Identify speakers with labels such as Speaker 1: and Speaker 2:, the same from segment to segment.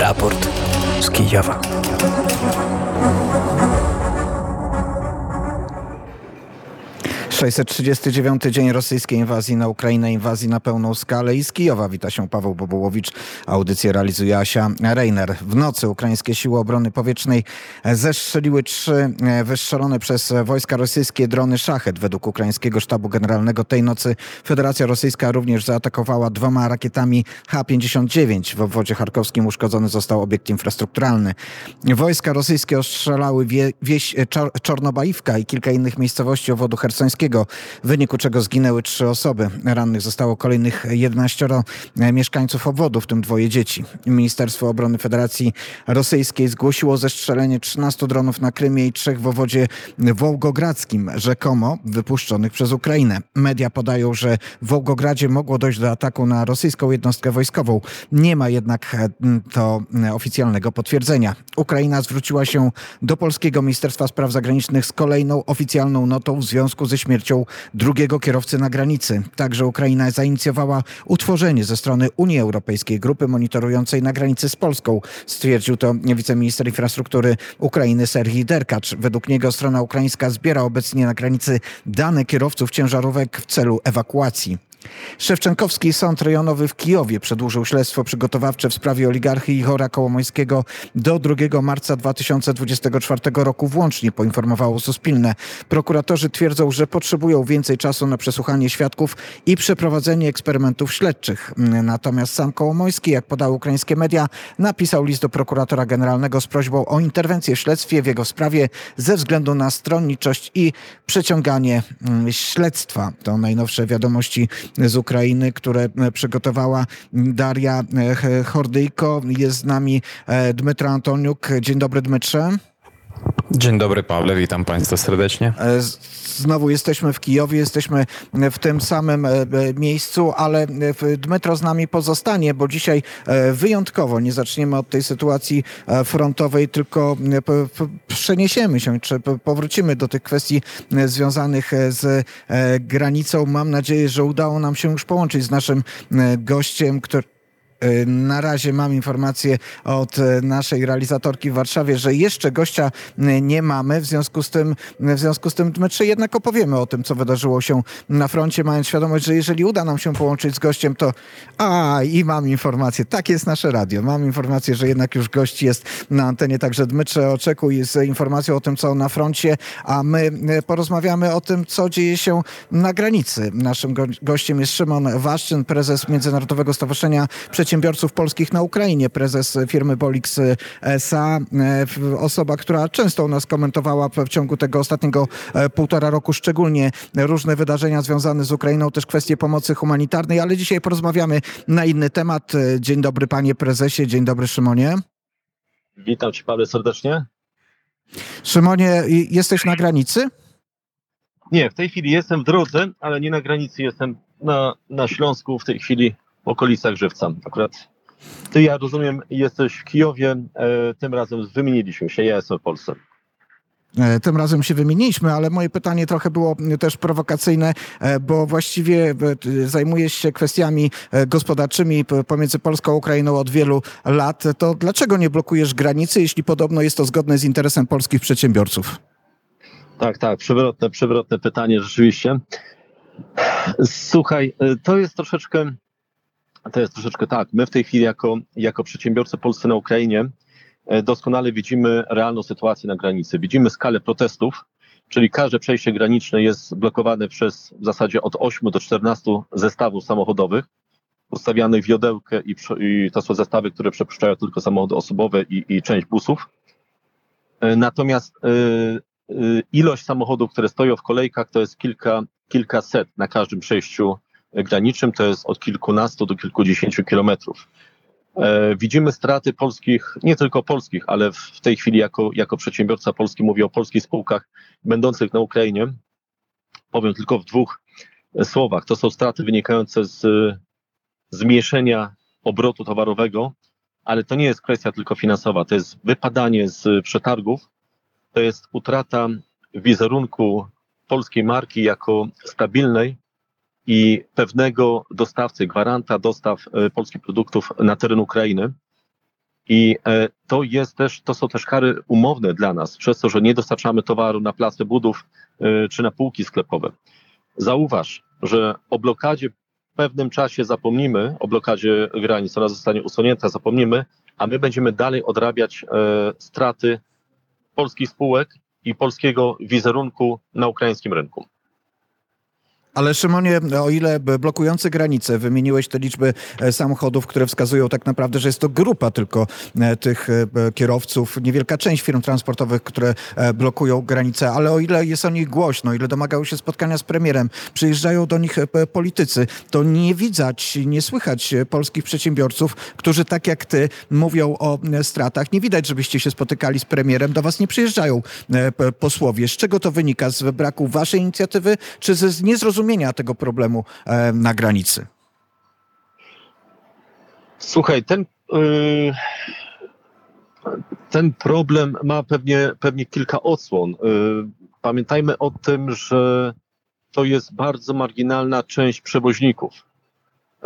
Speaker 1: Raport z Kijowa. 639 dzień rosyjskiej inwazji na Ukrainę, inwazji na pełną skalę i z Kijowa wita się Paweł Bobołowicz. Audycję realizuje Asia Reiner. W nocy ukraińskie siły obrony powietrznej zestrzeliły trzy e, wystrzelone przez wojska rosyjskie drony Szachet. Według ukraińskiego sztabu generalnego tej nocy Federacja Rosyjska również zaatakowała dwoma rakietami H-59. W obwodzie charkowskim uszkodzony został obiekt infrastrukturalny. Wojska rosyjskie ostrzelały wie, wieś Czor Czornobajówka i kilka innych miejscowości obwodu hersońskiego w wyniku czego zginęły trzy osoby. Rannych zostało kolejnych 11 mieszkańców obwodu, w tym dwoje dzieci. Ministerstwo Obrony Federacji Rosyjskiej zgłosiło zestrzelenie 13 dronów na Krymie i trzech w obwodzie wołgogradzkim, rzekomo wypuszczonych przez Ukrainę. Media podają, że w Wołgogradzie mogło dojść do ataku na rosyjską jednostkę wojskową. Nie ma jednak to oficjalnego potwierdzenia. Ukraina zwróciła się do polskiego Ministerstwa Spraw Zagranicznych z kolejną oficjalną notą w związku ze śmiercią śmiercią drugiego kierowcy na granicy. Także Ukraina zainicjowała utworzenie ze strony Unii Europejskiej grupy monitorującej na granicy z Polską. Stwierdził to wiceminister infrastruktury Ukrainy Serhii Derkacz. Według niego strona ukraińska zbiera obecnie na granicy dane kierowców ciężarówek w celu ewakuacji. Szewczenkowski Sąd Rejonowy w Kijowie przedłużył śledztwo przygotowawcze w sprawie oligarchy Ichora Kołomońskiego do 2 marca 2024 roku włącznie, poinformowało Suspilne. Prokuratorzy twierdzą, że potrzebują więcej czasu na przesłuchanie świadków i przeprowadzenie eksperymentów śledczych. Natomiast sam Kołomoński, jak podały ukraińskie media, napisał list do prokuratora generalnego z prośbą o interwencję w śledztwie w jego sprawie ze względu na stronniczość i przeciąganie mm, śledztwa. To najnowsze wiadomości z Ukrainy, które e, przygotowała Daria e, Hordyjko. Jest z nami e, Dmytro Antoniuk. Dzień dobry Dmytrze.
Speaker 2: Dzień dobry Pawle, witam Państwa serdecznie.
Speaker 1: Znowu jesteśmy w Kijowie, jesteśmy w tym samym miejscu, ale Dmytro z nami pozostanie, bo dzisiaj wyjątkowo nie zaczniemy od tej sytuacji frontowej, tylko przeniesiemy się, czy powrócimy do tych kwestii związanych z granicą. Mam nadzieję, że udało nam się już połączyć z naszym gościem, który na razie mam informację od y, naszej realizatorki w Warszawie, że jeszcze gościa y, nie mamy. W związku z tym, w związku z tym my jednak opowiemy o tym, co wydarzyło się na froncie, mając świadomość, że jeżeli uda nam się połączyć z gościem, to a i mam informację. Tak jest nasze radio. Mam informację, że jednak już gość jest na antenie, także Dmytrze oczekuj z informacją o tym, co na froncie, a my porozmawiamy o tym, co dzieje się na granicy. Naszym gościem jest Szymon Waszczyn, prezes Międzynarodowego Stowarzyszenia Przedsiębiorców przedsiębiorców polskich na Ukrainie, prezes firmy Bolix SA, osoba, która często u nas komentowała w ciągu tego ostatniego e, półtora roku szczególnie różne wydarzenia związane z Ukrainą, też kwestie pomocy humanitarnej, ale dzisiaj porozmawiamy na inny temat. Dzień dobry panie prezesie, dzień dobry Szymonie.
Speaker 3: Witam cię Paweł serdecznie.
Speaker 1: Szymonie, jesteś na granicy?
Speaker 3: Nie, w tej chwili jestem w drodze, ale nie na granicy, jestem na, na Śląsku w tej chwili w okolicach Żywca. Akurat ty, ja rozumiem, jesteś w Kijowie, e, tym razem wymieniliśmy się, ja jestem w Polsce.
Speaker 1: E, tym razem się wymieniliśmy, ale moje pytanie trochę było też prowokacyjne, e, bo właściwie zajmujesz się kwestiami gospodarczymi pomiędzy Polską a Ukrainą od wielu lat. To dlaczego nie blokujesz granicy, jeśli podobno jest to zgodne z interesem polskich przedsiębiorców?
Speaker 3: Tak, tak, przewrotne, przewrotne pytanie rzeczywiście. Słuchaj, to jest troszeczkę to jest troszeczkę tak. My w tej chwili jako, jako przedsiębiorcy polscy na Ukrainie e, doskonale widzimy realną sytuację na granicy. Widzimy skalę protestów, czyli każde przejście graniczne jest blokowane przez w zasadzie od 8 do 14 zestawów samochodowych ustawianych w jodełkę i, i to są zestawy, które przepuszczają tylko samochody osobowe i, i część busów. E, natomiast y, y, ilość samochodów, które stoją w kolejkach, to jest kilka, kilkaset na każdym przejściu granicznym to jest od kilkunastu do kilkudziesięciu kilometrów. E, widzimy straty polskich, nie tylko polskich, ale w tej chwili jako, jako przedsiębiorca polski mówię o polskich spółkach będących na Ukrainie. Powiem tylko w dwóch słowach. To są straty wynikające z zmniejszenia obrotu towarowego, ale to nie jest kwestia tylko finansowa, to jest wypadanie z przetargów, to jest utrata wizerunku polskiej marki jako stabilnej, i pewnego dostawcy, gwaranta dostaw e, polskich produktów na teren Ukrainy. I e, to jest też, to są też kary umowne dla nas, przez to, że nie dostarczamy towaru na place budów e, czy na półki sklepowe. Zauważ, że o blokadzie w pewnym czasie zapomnimy, o blokadzie granic, ona zostanie usunięta, zapomnimy, a my będziemy dalej odrabiać straty polskich spółek i polskiego wizerunku na ukraińskim rynku.
Speaker 1: Ale Szymonie, o ile blokujący granice, wymieniłeś te liczby e, samochodów, które wskazują tak naprawdę, że jest to grupa tylko e, tych e, kierowców, niewielka część firm transportowych, które blokują granice, ale o ile jest o nich głośno, o ile domagają się spotkania z premierem, przyjeżdżają do nich politycy, to nie widać, nie słychać polskich przedsiębiorców, którzy tak jak ty mówią o stratach. Nie widać, żebyście się spotykali z premierem, do was nie przyjeżdżają posłowie. Z czego to wynika? Z braku waszej inicjatywy, czy z niezrozumienia tego problemu e, na granicy?
Speaker 3: Słuchaj, ten, yy, ten problem ma pewnie, pewnie kilka odsłon. Yy, pamiętajmy o tym, że to jest bardzo marginalna część przewoźników.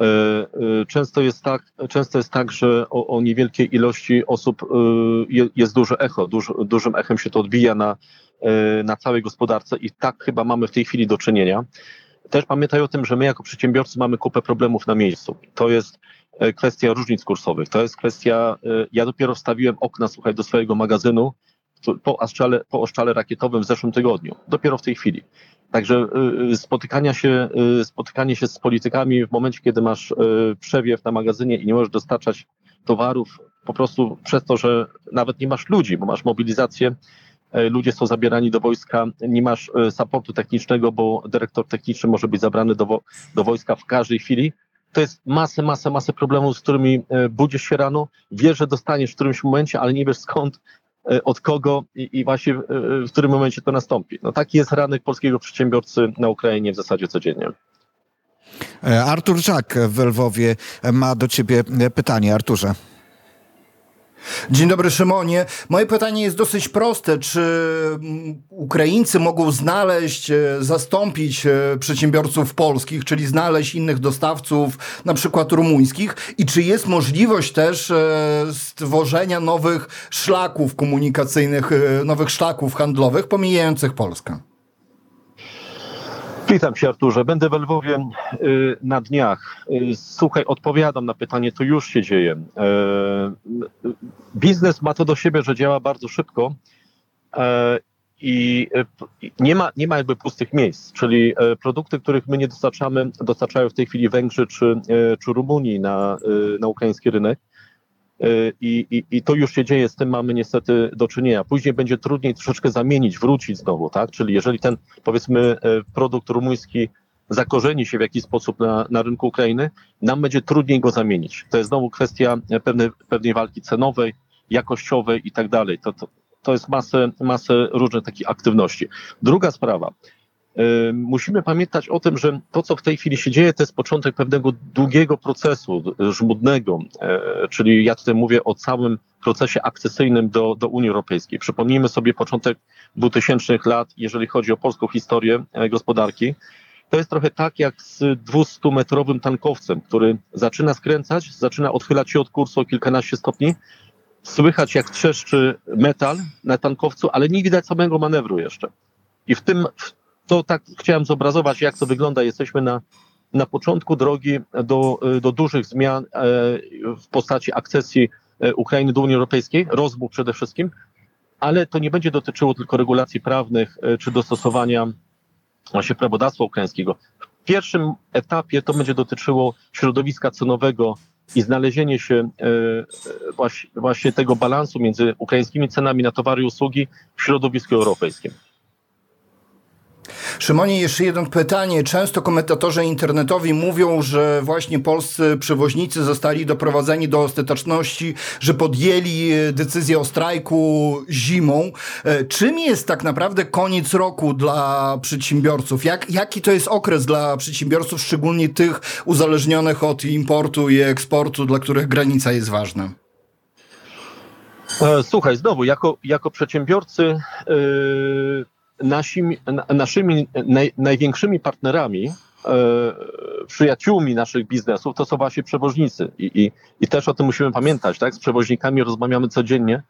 Speaker 3: Yy, Często jest tak, często jest tak że o, o niewielkiej ilości osób je- jest duże echo. Duż, dużym echem się to odbija na, na całej gospodarce i tak chyba mamy w tej chwili do czynienia. Też pamiętaj o tym, że my jako przedsiębiorcy mamy kupę problemów na miejscu. To jest e, kwestia różnic kursowych. To jest kwestia, e, ja dopiero wstawiłem okna, słuchaj, do swojego magazynu po oszczale, po oszczale rakietowym w zeszłym tygodniu. Dopiero w tej chwili. Także y, spotykania się, spotykanie się z politykami w momencie, kiedy masz przewiew na magazynie i nie możesz dostarczać towarów, po prostu przez to, że nawet nie masz ludzi, bo masz mobilizację, e, ludzie są zabierani do wojska, nie masz e, supportu technicznego, bo dyrektor techniczny może być zabrany do, do wojska w każdej chwili. To jest masę, masę, masę problemów, z którymi e, budzisz się rano, wiesz, że dostaniesz w którymś momencie, ale nie wiesz skąd, e, od kogo i, i właśnie e, w którym momencie to nastąpi. No taki jest ranek polskiego przedsiębiorcy na Ukrainie w zasadzie codziennie.
Speaker 1: E, Artur Żak w Lwowie ma do ciebie e, pytanie. Arturze.
Speaker 4: Dzień dobry, Szymonie. Moje pytanie jest dosyć proste. Czy mm, Ukraińcy mogą znaleźć, e, zastąpić e, przedsiębiorców polskich, czyli znaleźć innych dostawców, na przykład rumuńskich? I czy jest możliwość też e, stworzenia nowych szlaków komunikacyjnych, nowych szlaków handlowych pomijających Polskę?
Speaker 3: Witam Cię Arturze, będę we Lwowie y, na dniach. Y, Słuchaj, odpowiadam na pytanie, to już się dzieje. Y, Biznes ma to do siebie, że działa bardzo szybko i nie ma, nie ma jakby pustych miejsc, czyli produkty, których my nie dostarczamy, dostarczają w tej chwili Węgrzy czy, czy Rumunii na, na ukraiński rynek. Y, I, i, I to już się dzieje, z tym mamy niestety do czynienia. Później będzie trudniej troszeczkę zamienić, wrócić znowu, tak? Czyli jeżeli ten, powiedzmy, e, produkt rumuński zakorzeni się w jakiś sposób na, na rynku Ukrainy, nam będzie trudniej go zamienić. To jest znowu kwestia e, pewnej, pewnej walki cenowej, jakościowej i tak dalej. To, to, to jest masę, masę różnych takich aktywności. Druga sprawa. Musimy pamiętać o tym, że to, co w tej chwili się dzieje, to jest początek pewnego długiego procesu żmudnego, e, czyli ja tutaj mówię o całym procesie akcesyjnym do, do Unii Europejskiej. Przypomnijmy sobie początek 2000 lat, jeżeli chodzi o polską historię e, gospodarki. To jest trochę tak jak z 200-metrowym tankowcem, który zaczyna skręcać, zaczyna odchylać się od kursu o kilkanaście stopni. Słychać jak trzeszczy metal na tankowcu, ale nie widać samego manewru jeszcze. I w tym, w- to tak chciałem zobrazować, jak to wygląda. Jesteśmy na, na początku drogi do, do dużych zmian e, w postaci akcesji e, Ukrainy do Unii Europejskiej, rozmów przede wszystkim, ale to nie będzie dotyczyło tylko regulacji prawnych e, czy dostosowania właśnie prawodawstwa ukraińskiego. W pierwszym etapie to będzie dotyczyło środowiska cenowego i znalezienie się właśnie, właśnie tego balansu między ukraińskimi cenami na towary i usługi w środowisku europejskim.
Speaker 4: Szymonie, jeszcze jedno pytanie. Często komentatorzy internetowi mówią, że właśnie polscy przewoźnicy zostali doprowadzeni do ostateczności, że podjęli e, decyzję o strajku zimą. E, Czym jest tak naprawdę koniec roku dla przedsiębiorców? Jak, jaki to jest okres dla przedsiębiorców, szczególnie tych uzależnionych od importu i eksportu, dla których granica jest ważna?
Speaker 3: E, Słuchaj, znowu, jako, jako przedsiębiorcy, yy, nasimi, na, naszymi naj, największymi partnerami, yy, przyjaciółmi naszych biznesów to są właśnie przewoźnicy. I, i, I też o tym musimy pamiętać, tak? Z przewoźnikami rozmawiamy codziennie,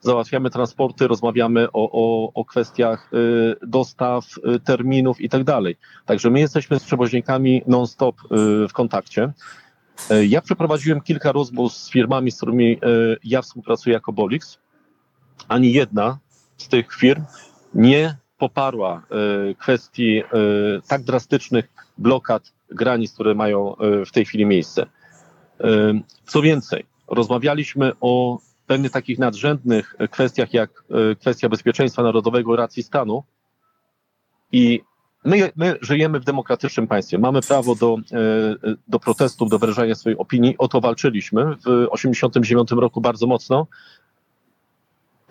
Speaker 3: załatwiamy transporty, rozmawiamy o, o, o kwestiach y, dostaw, y, terminów i tak dalej. Także my jesteśmy z przewoźnikami non-stop w kontakcie. Ja przeprowadziłem kilka rozmów z firmami, z którymi ja współpracuję jako Bolix. Ani jedna z tych firm nie poparła y, kwestii y, tak drastycznych blokad granic, które mają y, w tej chwili miejsce. Co więcej, rozmawialiśmy o pewnych takich nadrzędnych kwestiach, jak kwestia bezpieczeństwa narodowego, racji stanu. I my, my żyjemy w demokratycznym państwie. Mamy prawo do, do protestów, do wyrażania swojej opinii. O to walczyliśmy w 1989 roku bardzo mocno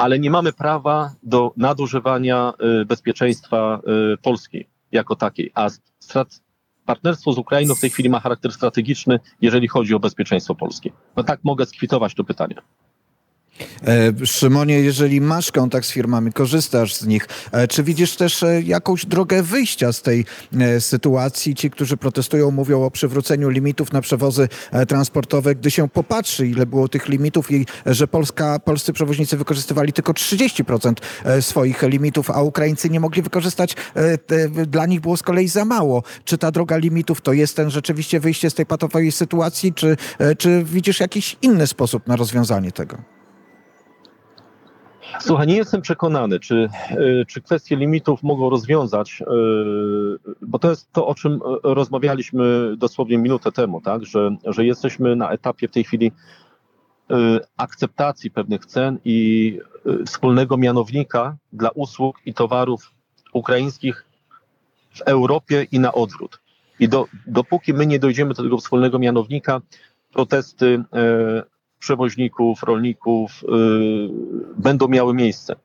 Speaker 3: ale nie mamy prawa do nadużywania y, bezpieczeństwa y, Polski jako takiej. A partnerstwo z Ukrainą w tej chwili ma charakter strategiczny, jeżeli chodzi o bezpieczeństwo Polski. No tak mogę skwitować to pytanie.
Speaker 1: E, Szymonie, jeżeli masz kontakt z firmami, korzystasz z nich, e, czy widzisz też e, jakąś drogę wyjścia z tej sytuacji? Ci, którzy protestują, mówią o przywróceniu limitów na przewozy transportowe. Gdy się popatrzy, ile było tych limitów i że Polska, polscy przewoźnicy wykorzystywali tylko 30% e, swoich limitów, a Ukraińcy nie mogli wykorzystać, dla nich było z kolei za mało. Czy ta droga limitów to jest ten rzeczywiście wyjście z tej patowej sytuacji, czy, czy widzisz jakiś inny sposób na rozwiązanie tego?
Speaker 3: Słuchaj, nie jestem przekonany, czy, y, czy kwestie limitów mogą rozwiązać, y, bo to jest to, o czym y, rozmawialiśmy dosłownie minutę temu, tak? że, że jesteśmy na etapie w tej chwili akceptacji pewnych cen i wspólnego mianownika dla usług i towarów ukraińskich w Europie i na odwrót. I do, dopóki my nie dojdziemy do tego wspólnego mianownika, protesty przewoźników, rolników y, będą miały miejsce.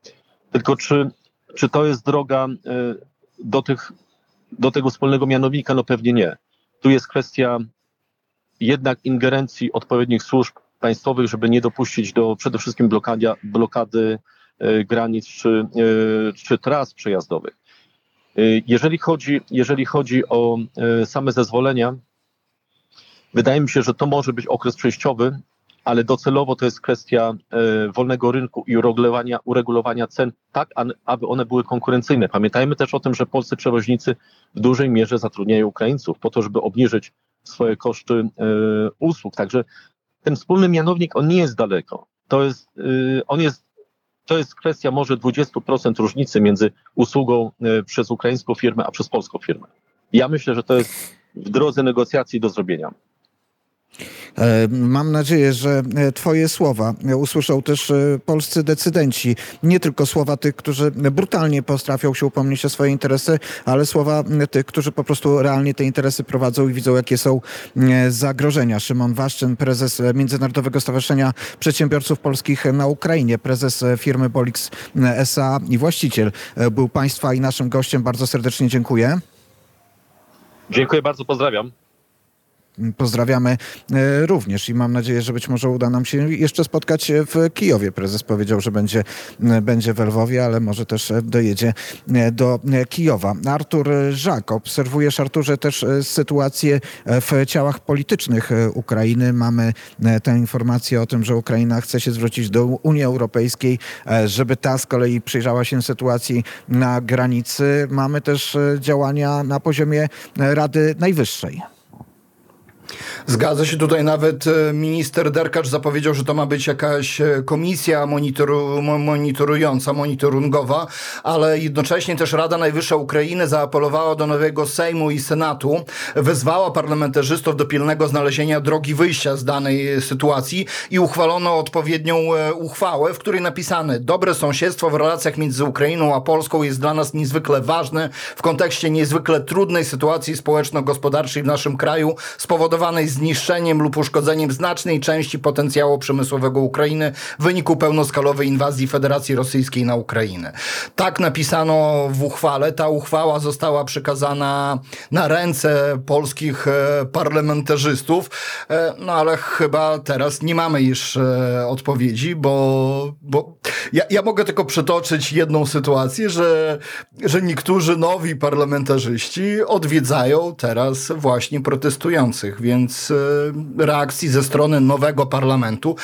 Speaker 3: Tylko czy, czy to jest droga y, do, tych, do tego wspólnego mianownika? No pewnie nie. Tu jest kwestia jednak ingerencji odpowiednich służb państwowych, żeby nie dopuścić do przede wszystkim blokadia, blokady y, granic czy, czy tras przejazdowych. Jeżeli chodzi, jeżeli chodzi o same zezwolenia, wydaje mi się, że to może być okres przejściowy, ale docelowo to jest kwestia e, wolnego rynku i uregulowania, uregulowania cen tak, aby one były konkurencyjne. Pamiętajmy też o tym, że polscy przewoźnicy w dużej mierze zatrudniają Ukraińców po to, żeby obniżyć swoje koszty e, usług. Także ten wspólny mianownik, on nie jest daleko. To jest, e, on jest, to jest kwestia może 20% różnicy między usługą przez ukraińską firmę, a przez polską firmę. Ja myślę, że to jest w drodze negocjacji do zrobienia.
Speaker 1: E, Mam nadzieję, że e, Twoje słowa e, usłyszą też polscy decydenci. Nie tylko słowa tych, którzy brutalnie potrafią się upomnieć o swoje interesy, ale słowa tych, którzy po prostu realnie te interesy prowadzą i widzą, jakie są zagrożenia. Szymon Waszczyn, prezes Międzynarodowego Stowarzyszenia Przedsiębiorców Polskich na Ukrainie, prezes firmy Bolix SA i właściciel był Państwa i naszym gościem. Bardzo serdecznie dziękuję.
Speaker 3: Dziękuję bardzo, pozdrawiam.
Speaker 1: Pozdrawiamy e, również i mam nadzieję, że być może uda nam się jeszcze spotkać w Kijowie. Prezes powiedział, że będzie, e, będzie w Lwowie, ale może też e, dojedzie do Kijowa. Artur Żak, obserwujesz Arturze też sytuację w ciałach politycznych Ukrainy. Mamy tę informację o tym, że Ukraina chce się zwrócić do Unii Europejskiej, żeby ta z kolei przyjrzała się sytuacji na granicy. Mamy też działania na poziomie Rady Najwyższej.
Speaker 4: Zgadza się tutaj nawet e, minister Derkacz zapowiedział, że to ma być jakaś e, komisja monitoru, mo- monitorująca, monitoringowa, ale jednocześnie też Rada Najwyższa Ukrainy zaapelowała do nowego Sejmu i Senatu, wezwała parlamentarzystów do pilnego znalezienia drogi wyjścia z danej e, sytuacji i uchwalono odpowiednią uchwałę, w której napisane dobre sąsiedztwo w relacjach między Ukrainą a Polską jest dla nas niezwykle ważne w kontekście niezwykle trudnej sytuacji społeczno-gospodarczej w naszym kraju spowodowanej zniszczeniem lub uszkodzeniem znacznej części potencjału przemysłowego Ukrainy w wyniku pełnoskalowej inwazji Federacji Rosyjskiej na Ukrainę. Tak napisano w uchwale. Ta uchwała została przekazana na ręce polskich e, parlamentarzystów, e, no ale chyba teraz nie mamy już e, odpowiedzi, bo, bo ja, ja mogę tylko przytoczyć jedną sytuację, że, że niektórzy nowi parlamentarzyści odwiedzają teraz właśnie protestujących, więc e, reakcji ze strony nowego parlamentu,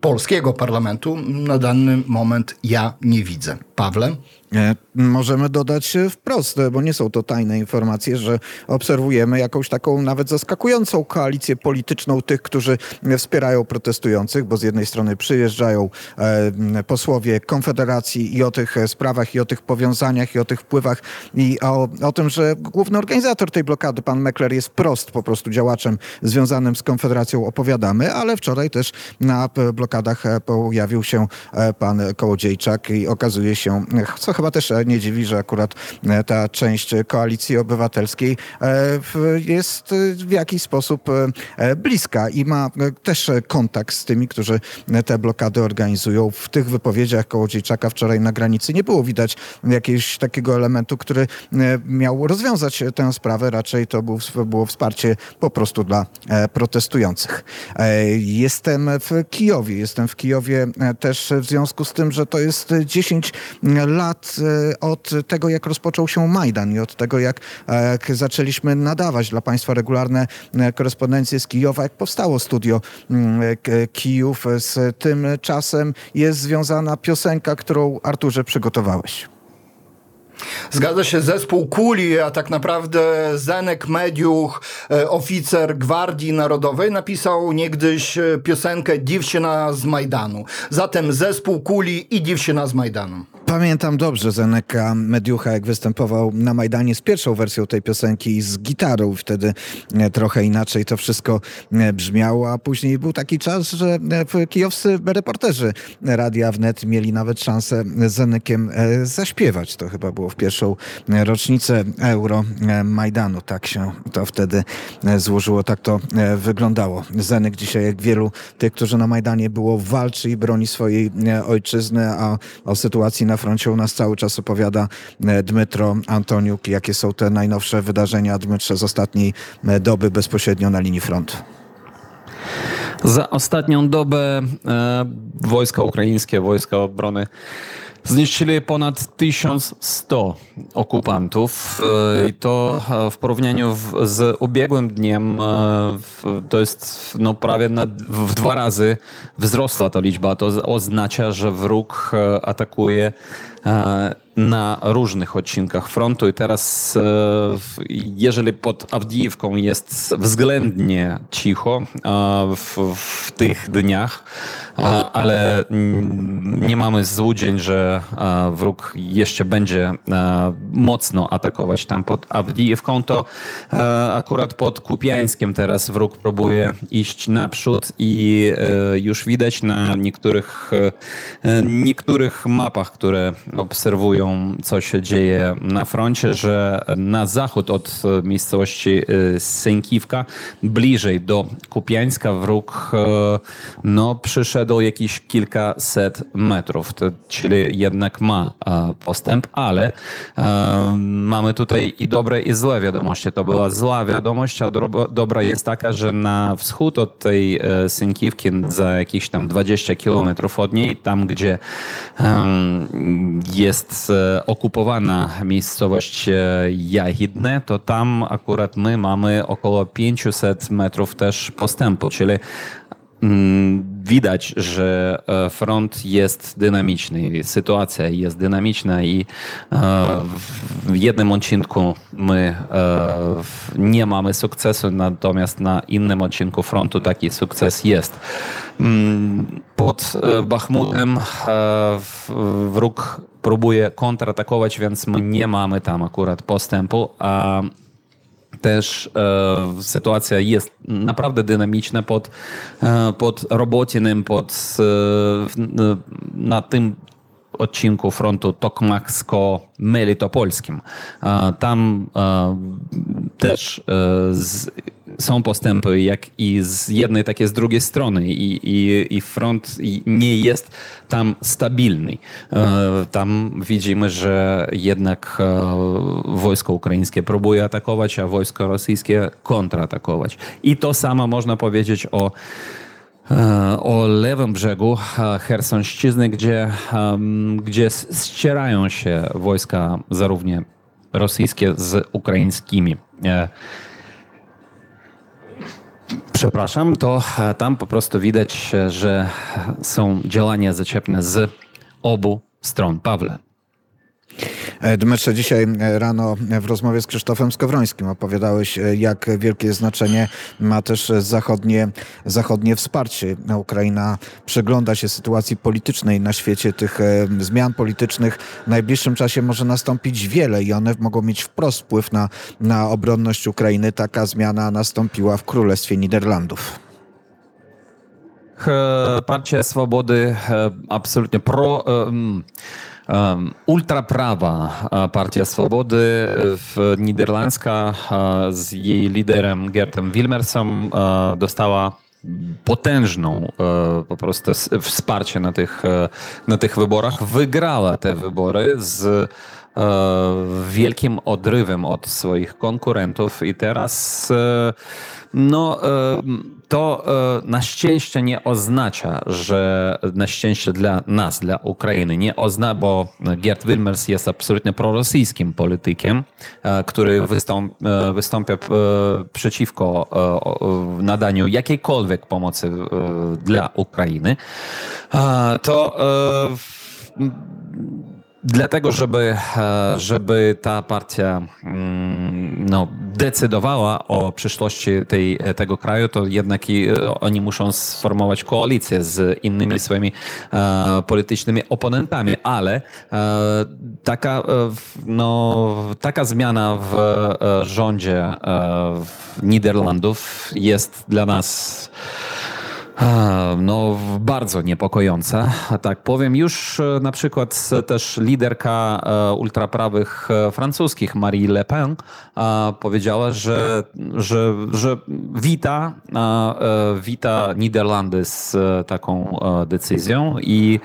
Speaker 4: polskiego parlamentu na dany moment ja nie widzę. Pawle?
Speaker 1: E, Możemy dodać e, wprost, e, bo nie są to tajne informacje, że obserwujemy jakąś taką nawet zaskakującą koalicję polityczną tych, którzy wspierają protestujących, bo z jednej strony przyjeżdżają posłowie Konfederacji i o tych sprawach, i o tych powiązaniach, i o tych wpływach, i o, o tym, że główny organizator tej blokady, pan Meckler, jest prost po prostu działaczem związanym z Konfederacją, opowiadamy, ale wczoraj też na blokadach pojawił się pan Kołodziejczak i okazuje się, co chyba też e, nie dziwi, że akurat e, ta część koalicji obywatelskiej e, jest w jakiś sposób bliska i ma też kontakt z tymi, którzy te blokady organizują. W tych wypowiedziach Kołodziejczaka wczoraj na granicy nie było widać jakiegoś takiego elementu, który miał rozwiązać tę sprawę. Raczej to był, było wsparcie po prostu dla protestujących. Jestem w Kijowie. Jestem w Kijowie też w związku z tym, że to jest 10 lat e, od tego, jak rozpoczął się Majdan i od tego, jak e, jak zaczęliśmy nadawać dla Państwa regularne e, korespondencje z Kijowa, jak powstało studio mm, Kijów. Z tym czasem jest związana piosenka, którą Arturze przygotowałeś.
Speaker 4: Zgadza się, zespół Kuli, a tak naprawdę Zenek Mediuch, oficer Gwardii Narodowej, napisał niegdyś piosenkę Dziewczyna z Majdanu. Zatem zespół Kuli i Dziewczyna z Majdanu.
Speaker 1: Pamiętam dobrze Zeneka Mediucha, jak występował na Majdanie z pierwszą wersją tej piosenki i z gitarą. Wtedy e, trochę inaczej to wszystko e, brzmiało, a później był taki czas, że e, kijowscy reporterzy Radia Wnet mieli nawet szansę z Zenekiem zaśpiewać. To chyba było w pierwszą rocznicę Euro Majdanu. Tak się to wtedy złożyło, tak to wyglądało. Zenek dzisiaj, jak wielu tych, którzy na Majdanie było, walczy i broni swojej ojczyzny, a o sytuacji na froncie u nas cały czas opowiada e, Dmytro Antoniuk. Jakie są te najnowsze wydarzenia, Dmytrze, z ostatniej e, doby bezpośrednio na linii frontu?
Speaker 2: Za ostatnią dobę e, wojska ukraińskie, wojska obrony zniszczyli ponad 1100 okupantów e, i to e, w porównaniu z ubiegłym dniem e, to jest no, prawie na, w dwa razy wzrosła ta liczba. To oznacza, że wróg atakuje na różnych odcinkach frontu i teraz e, jeżeli pod Awdijiwką jest względnie cicho e, w, w tych dniach, e, ale nie mamy złudzeń, że e, wróg jeszcze będzie e, mocno atakować tam pod Awdijiwką, to e, akurat pod Kupiańskiem teraz wróg próbuje iść naprzód i e, już widać na niektórych, e, niektórych mapach, które obserwują, co się dzieje na froncie, że na zachód od miejscowości e, Sękiwka, bliżej do Kupiańska wróg e, no, przyszedł jakieś kilkaset metrów, to, czyli jednak ma e, postęp, ale e, mamy tutaj i dobre i złe wiadomości. To była zła wiadomość, a dobra jest taka, że na wschód od tej e, Sękiwki, za jakieś tam 20 kilometrów od niej, tam gdzie em, jest e, okupowana miejscowość e, Jahidne, to tam akurat my mamy około 500 metrów też postępu, czyli Mm, Widać, że e, front jest dynamiczny, sytuacja jest dynamiczna i w jednym odcinku my nie mamy sukcesu, natomiast na innym odcinku frontu taki sukces jest. Mm, Pod Bachmutem wróg próbuje kontratakować, więc my nie mamy tam akurat postępu, a też e, sytuacja jest naprawdę dynamiczna pod, e, pod Robocinym, pod, e, n- na tym odcinku frontu Tokmaksko-Melitopolskim. E, tam e, też e, z, są postępy, jak i z jednej, tak i z drugiej strony i, i, i front nie jest tam stabilny. Tam widzimy, że jednak wojsko ukraińskie próbuje atakować, a wojsko rosyjskie kontratakować. I to samo można powiedzieć o o lewym brzegu Chersonszczyzny, gdzie, gdzie ścierają się wojska zarówno rosyjskie z ukraińskimi. Przepraszam, to tam po prostu widać, że są działania zaczepne z obu stron. Pawle.
Speaker 1: E, Dmytrze, dzisiaj e, rano w rozmowie z Krzysztofem Skowrońskim opowiadałeś, e, jak wielkie znaczenie ma też zachodnie, zachodnie wsparcie. Ukraina przygląda się sytuacji politycznej na świecie. Tych zmian politycznych w najbliższym czasie może nastąpić wiele i one mogą mieć wprost wpływ na, na obronność Ukrainy. Taka zmiana nastąpiła w Królestwie Niderlandów.
Speaker 2: Partia Swobody absolutnie pro ultraprawa Partia Swobody w niderlandzka z jej liderem Gertem Wilmersem dostała potężną po prostu wsparcie na tych, na tych wyborach. Wygrała te wybory z wielkim odrywem od swoich konkurentów i teraz no, to na szczęście nie oznacza, że na szczęście dla nas, dla Ukrainy, nie oznacza, bo Gerd Wilmers jest absolutnie prorosyjskim politykiem, który wystąp, wystąpia przeciwko nadaniu jakiejkolwiek pomocy dla Ukrainy. To Dlatego, żeby, e, żeby ta partia mm, no, decydowała o przyszłości tej, tego kraju, to jednak e, oni muszą sformować koalicję z innymi swoimi e, politycznymi oponentami, ale taka, no, taka zmiana w rządzie Niderlandów jest dla nas no, bardzo niepokojąca, tak powiem. Już e, na przykład też liderka e, ultraprawych e, francuskich, Marie Le Pen, powiedziała, że, że, że wita, wita Niderlandy z taką decyzją i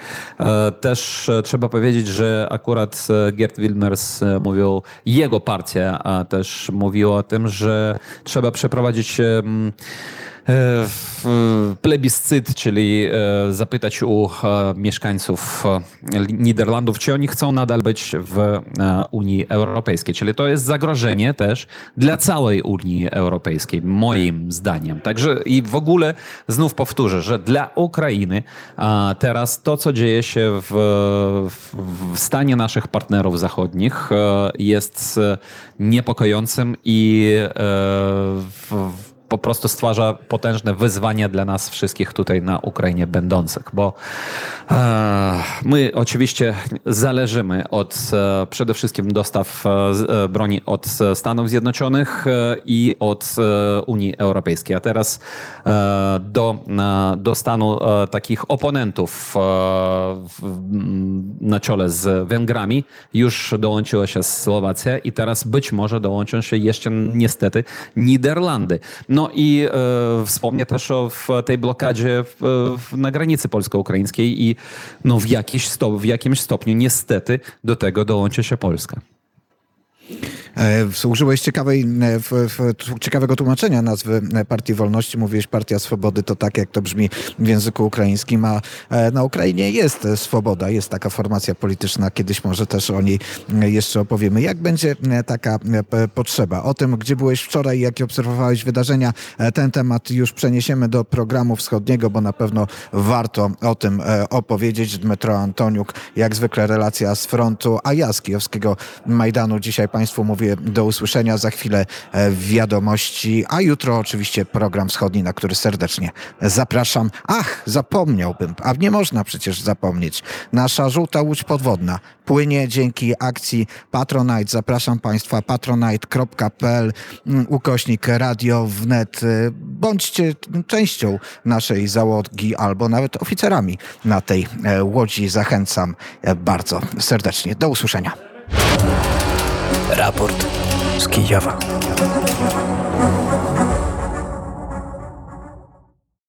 Speaker 2: też trzeba powiedzieć, że akurat Gerd Wilmers mówił, jego partia też mówiła o tym, że trzeba przeprowadzić E, plebiscyt, czyli e, zapytać u e, mieszkańców Niderlandów, czy oni chcą nadal być w Unii Europejskiej. Czyli to jest zagrożenie też dla całej Unii Europejskiej, moim zdaniem. Także i w ogóle znów powtórzę, że dla Ukrainy teraz to, co dzieje się w, w stanie naszych partnerów zachodnich jest niepokojącym i w, po prostu stwarza potężne wyzwania dla nas wszystkich tutaj na Ukrainie będących, bo e, my oczywiście zależymy od e, przede wszystkim dostaw e, broni od Stanów Zjednoczonych i od Unii Europejskiej, a teraz do, do stanu takich oponentów na czole z Węgrami już dołączyła się Słowacja i teraz być może dołączą się jeszcze niestety Niderlandy. No i e, wspomnę też o tej blokadzie w, w, na granicy polsko-ukraińskiej i no w, jakiś stop, w jakimś stopniu niestety do tego dołączy się Polska.
Speaker 1: E, użyłeś ciekawej, e, ciekawego tłumaczenia nazwy e, Partii Wolności. Mówiłeś Partia Swobody, to tak jak to brzmi w języku ukraińskim, a na Ukrainie jest swoboda, jest taka formacja polityczna. Kiedyś może też o niej jeszcze opowiemy. Jak będzie taka potrzeba? O tym, gdzie byłeś wczoraj, jakie obserwowałeś wydarzenia, ten temat już przeniesiemy do programu wschodniego, bo na pewno warto o tym opowiedzieć. Dmytro Antoniuk, jak zwykle relacja z frontu, a ja z kijowskiego Majdanu dzisiaj Państwu mówię do usłyszenia za chwilę e, wiadomości, a jutro oczywiście program wschodni, na który serdecznie zapraszam. Ach, zapomniałbym, a nie można przecież zapomnieć. Nasza żółta łódź podwodna płynie dzięki akcji Patronite. Zapraszam Państwa patronite.pl mm, ukośnik radio wnet. E, bądźcie częścią naszej załogi albo nawet oficerami na tej e, łodzi. Zachęcam bardzo serdecznie. Do usłyszenia.
Speaker 5: Raport z Kijowa.